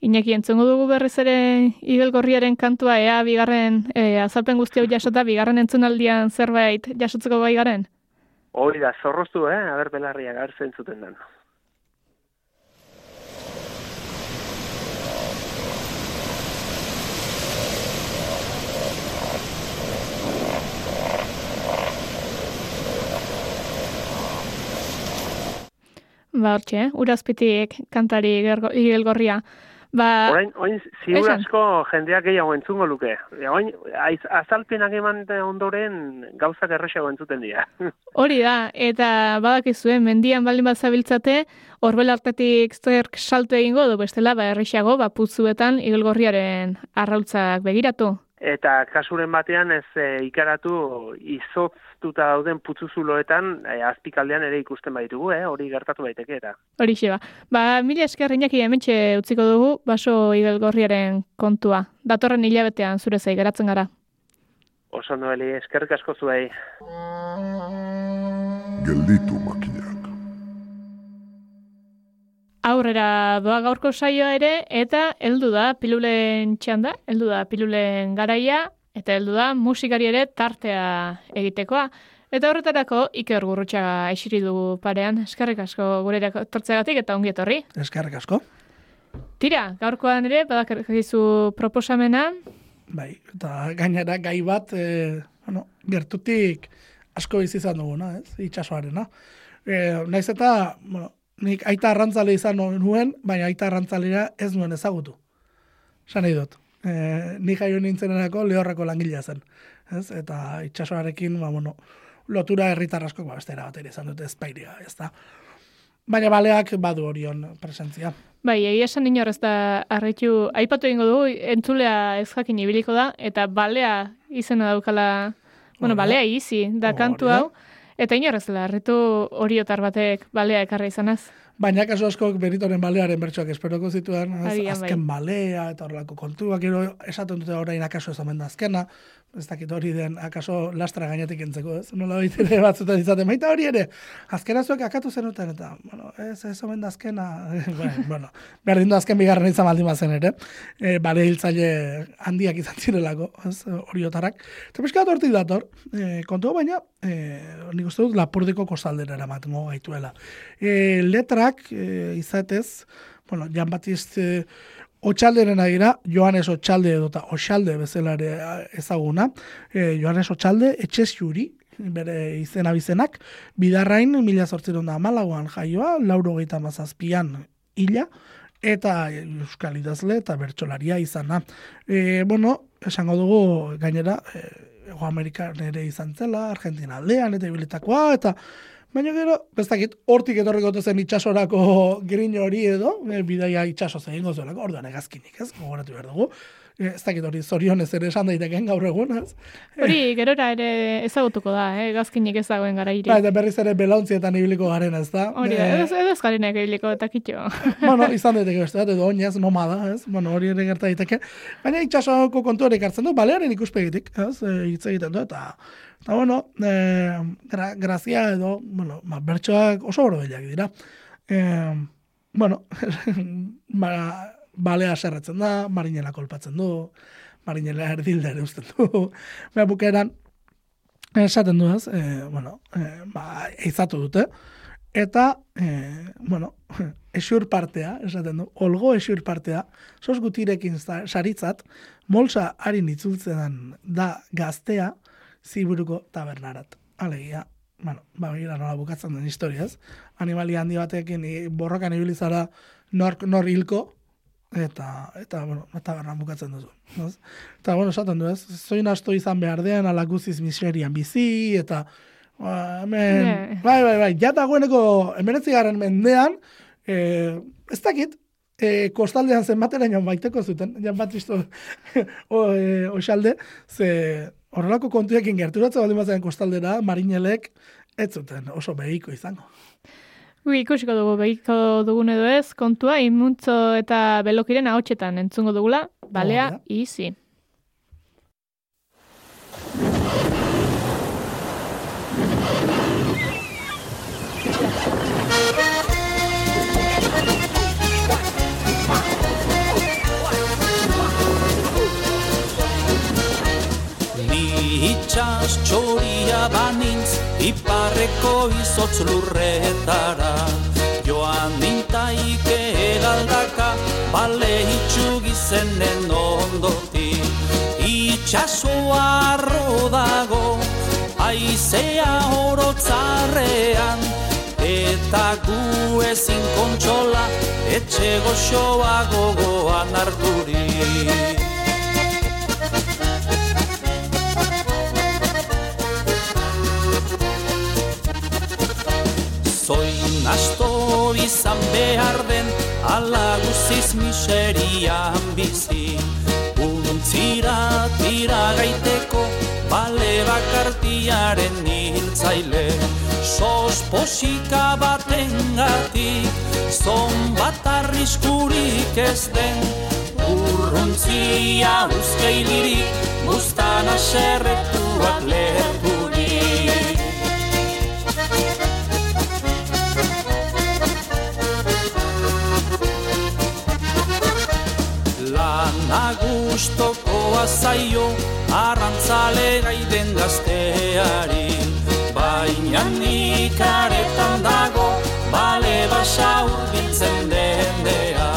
Iñaki, entzungu dugu berriz ere igelgorriaren kantua, ea bigarren, e, azalpen guzti hau jasota, bigarren entzunaldian zerbait jasotzeko gai garen? Hoi da, zorroztu, eh? Aber belarriak hartzen zuten den. Ba, hortxe, urazpitik kantari igelgorria. Ba, orain, orain ziur asko jendeak gehiago entzungo luke. Orain, azalpenak eman ondoren gauzak erresago entzuten dira. Hori da, eta badakizue, mendian baldin bat zabiltzate, horbel hartetik zerk salto egingo du bestela, ba, erresago, ba, putzuetan igelgorriaren arrautzak begiratu. Eta kasuren batean ez e, ikaratu izotztuta dauden putzuzuloetan e, azpikaldean ere ikusten baitugu, eh? hori gertatu baiteke eta. Hori xe ba. Ba, mila esker inaki hementxe utziko dugu, baso igelgorriaren kontua. Datorren hilabetean zure zai geratzen gara. Oso noeli, eskerrik asko zuei. Gelditu makinak. Aurrera doa gaurko saioa ere, eta heldu da pilulen txanda, heldu da pilulen garaia, eta heldu da musikari ere tartea egitekoa. Eta horretarako Iker Gurrutxaga esiri dugu parean. Eskerrik asko gure tortzegatik eta ongi etorri. Eskerrik asko. Tira, gaurkoan ere, badakizu proposamena. Bai, eta gainera gai bat, e, bueno, gertutik asko izan duguna, ez? Itxasoarena. E, naiz eta, bueno, nik aita arrantzale izan nuen, baina aita arrantzalera ez nuen ezagutu. San nahi dut. E, nik jaio nintzenerako lehorrako langilea zen. Ez? Eta itxasoarekin, ba, bueno, lotura herritar asko, ba, beste bat izan dute ezpairia, ez da. Baina baleak badu horion presentzia. Bai, egia esan inor ez da arretu, aipatu ingo dugu, entzulea ez jakin ibiliko da, eta balea izena daukala, bueno, balea izi, da kantu hau, Eta inorrez dela, arretu horiotar batek balea ekarra izanaz. Baina kaso asko beritoren balearen bertsoak esperoko zituen, azken bai. balea eta horrelako kontuak, esaten dute orain akaso ez omen da azkena, ez dakit hori den akaso lastra gainetik entzeko, ez? Nola ere batzutan izaten, baita hori ere, azkena zuek akatu zenuten, eta, bueno, ez, ez omen da azkena, bai, bueno, berdin da azken bigarren izan baldin bazen ere, e, bale hiltzaile handiak izan zirelako, ez, hori otarak. Eta pixka hortik dator, e, kontu baina, e, nik uste dut lapurdiko kostaldera eramatengo gaituela. E, letrak, e, izatez, bueno, Jan Batist e, Otxalderen agira, Joanes Otxalde edo eta Otxalde bezalare ezaguna. E, Joanes Otxalde, etxez juri, bere izena bizenak, bidarrain mila zortziron da amalagoan jaioa, lauro gehieta mazazpian ila, eta euskal idazle eta bertxolaria izana. E, bueno, esango dugu gainera, e, Ego Amerikan ere izan zela, Argentina aldean, eta ibilitakoa, eta Baina gero, bestakit, hortik etorriko zen itxasorako grin hori edo, e, bidaia itxaso zein gozuelako, orduan egazkinik, ez, gogoratu behar dugu. E, ez dakit hori zorionez ere esan daiteken gaur egun, ez? Hori, gerora ere ezagutuko da, eh? gazkinik ez dagoen gara iri. Ba, eta berriz ere belauntietan ibiliko garen, ez da? Hori, e, edo, edo ez ibiliko eta kitxo. bueno, izan daiteke beste, edo oinez, nomada, ez? Bueno, hori ere gerta daiteke. Baina itxasoko kontu hori hartzen du, balearen ikuspegitik, ez? E, hitz egiten du, eta Eta, bueno, e, gra, grazia edo, bueno, ba, bertsoak oso boro dira. E, bueno, ba, balea serratzen da, marinela kolpatzen du, marinela erdilde ere usten du. Baina bukeran, esaten du ez, e, bueno, e, ba, eizatu dute. Eta, e, bueno, esur partea, esaten du, olgo esur partea, sos gutirekin saritzat, molsa harin itzultzen da gaztea, ziburuko tabernarat. Alegia, bueno, ba, gira nola bukatzen den historiaz. Animalia handi batekin borrokan ibilizara nor, nor hilko, eta, eta, bueno, tabernan bukatzen duzu. Ez? Eta, bueno, esaten du, ez? Zoin asto izan behar den, alaguziz miserian bizi, eta, ba, hemen, bai, bai, bai, jata gueneko, emeretzi garen mendean, e, ez dakit, e, kostaldean zenbatera baiteko zuten, jan bat isto, o, e, oxalde, ze, horrelako kontuekin gerturatzen baldin bazen kostaldera, marinelek ez zuten oso behiko izango. Ui, ikusiko dugu, behiko dugun edo ez, kontua, imuntzo eta belokiren ahotsetan entzungo dugula, balea, oh, izi. Itxas txoria banintz, iparreko izotz lurretara. Joan nintaike egaldaka, bale itxugi zenen ondoti. Itxasoa arro dago, aizea orotzarrean. Eta gu ezin kontxola, etxe goxoa gogoan ardurik Asto izan behar den Ala guziz miserian bizi. Untzira tira gaiteko Bale bakartiaren niltzaile Sos posika baten gati Zon bat arriskurik ez den. Urruntzia uzkeilirik Bustana serretuak leherturik Agustoko azaio arrantzale gaiden gazteari. Baina nik aretan dago bale basa urbiltzen dendea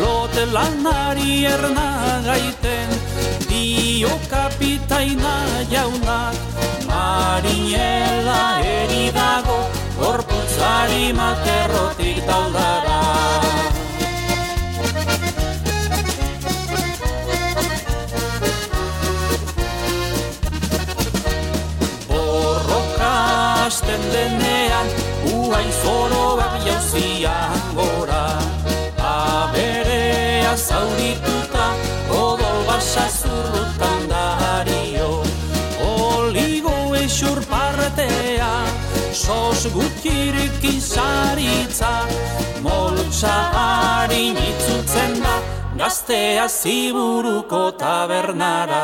Lote lanari erna gaiten dio kapitaina jaunak Marinela eri dago gorputzari materrotik daldara Uain zoroak jauzian gora Aberea zaurituta Odol basa zurrutan dario. Oligo eixur partea Sos gutirik izaritza. Moltsa harin itzutzen da Gaztea ziburuko tabernara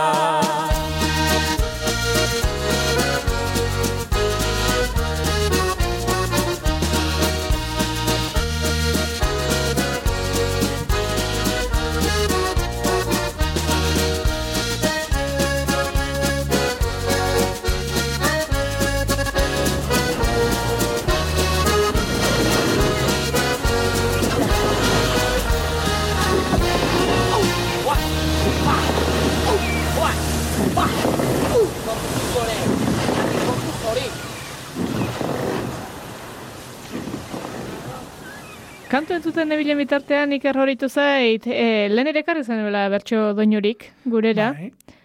Kantu entzuten nebilen bitartean iker horitu zait, e, lehen ere karri zen bela bertso doinurik gurera. Bai.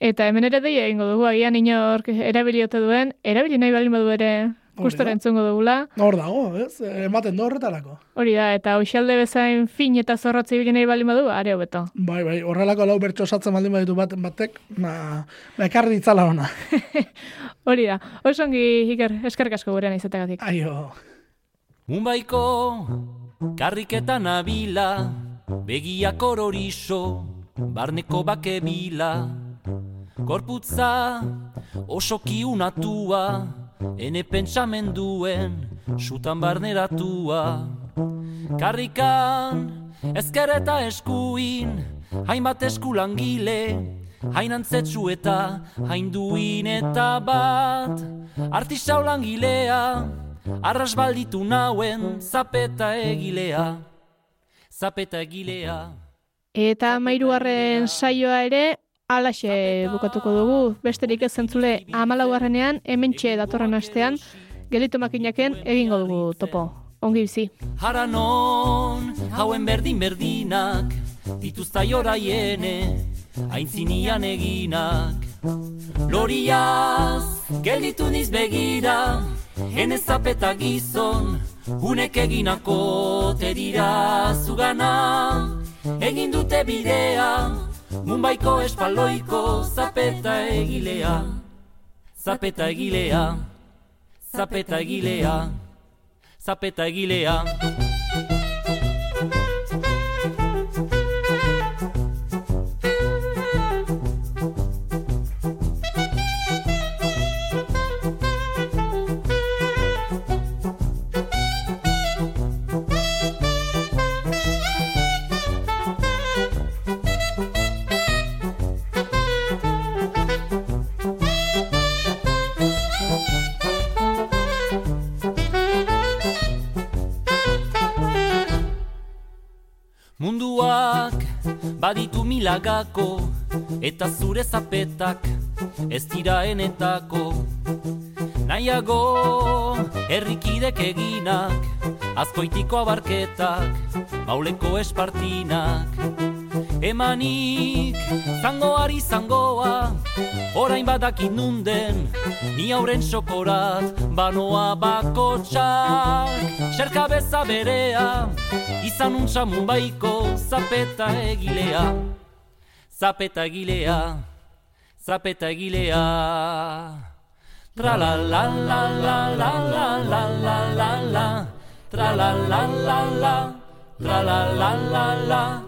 Eta hemen ere deia egingo dugu, agian inork erabiliote duen, erabili nahi balin badu ere gustora entzungo dugula. Hor dago, ez? Ematen do horretarako. Hori da, eta hoxalde bezain fin eta zorrotze ibili nahi balin badu, are hobeto. Bai, bai, horrelako lau bertso osatzen baldin baditu bat, batek, na, na ekarri ditzala ona. Hori da, osongi iker, eskerrik asko gurean izategatik. Aio. Mumbaiko karriketan abila, begiak ororizo, barneko bake bila. Korputza oso kiunatua, ene pentsamenduen, sutan barneratua. Karrikan ezkereta eskuin, hainbat eskulangile, hain antzetsu eta hain duin eta bat. Artisau langilea, Arras balditu nauen zapeta egilea, zapeta egilea. Eta mairuaren saioa ere, alaxe bukatuko dugu, besterik ez zentzule amalaugarrenean, hemen txe datorren astean, gelitu makinaken egingo dugu topo. Ongi bizi. Haranon, hauen berdin berdinak, dituzta joraiene, aintzinian eginak. Loriaz, gelditu niz begira, Hene zapeta gizon, unek eginako terira zugana Egin dute bidea, munbaiko espaloiko zapeta egilea Zapeta egilea, zapeta egilea zapeta egilea. Baditu milagako eta zure zapetak ez dira enetako. Nahiago herrikidek eginak azkoitiko abarketak mauleko espartinak emanik zangoari zangoa orain badakit nunden ni hauren sokorat banoa bakotxak xerka beza berea izan untsa baiko zapeta egilea zapeta egilea zapeta egilea. Tra la la la la la la la la la la tra la la la la tra la la la la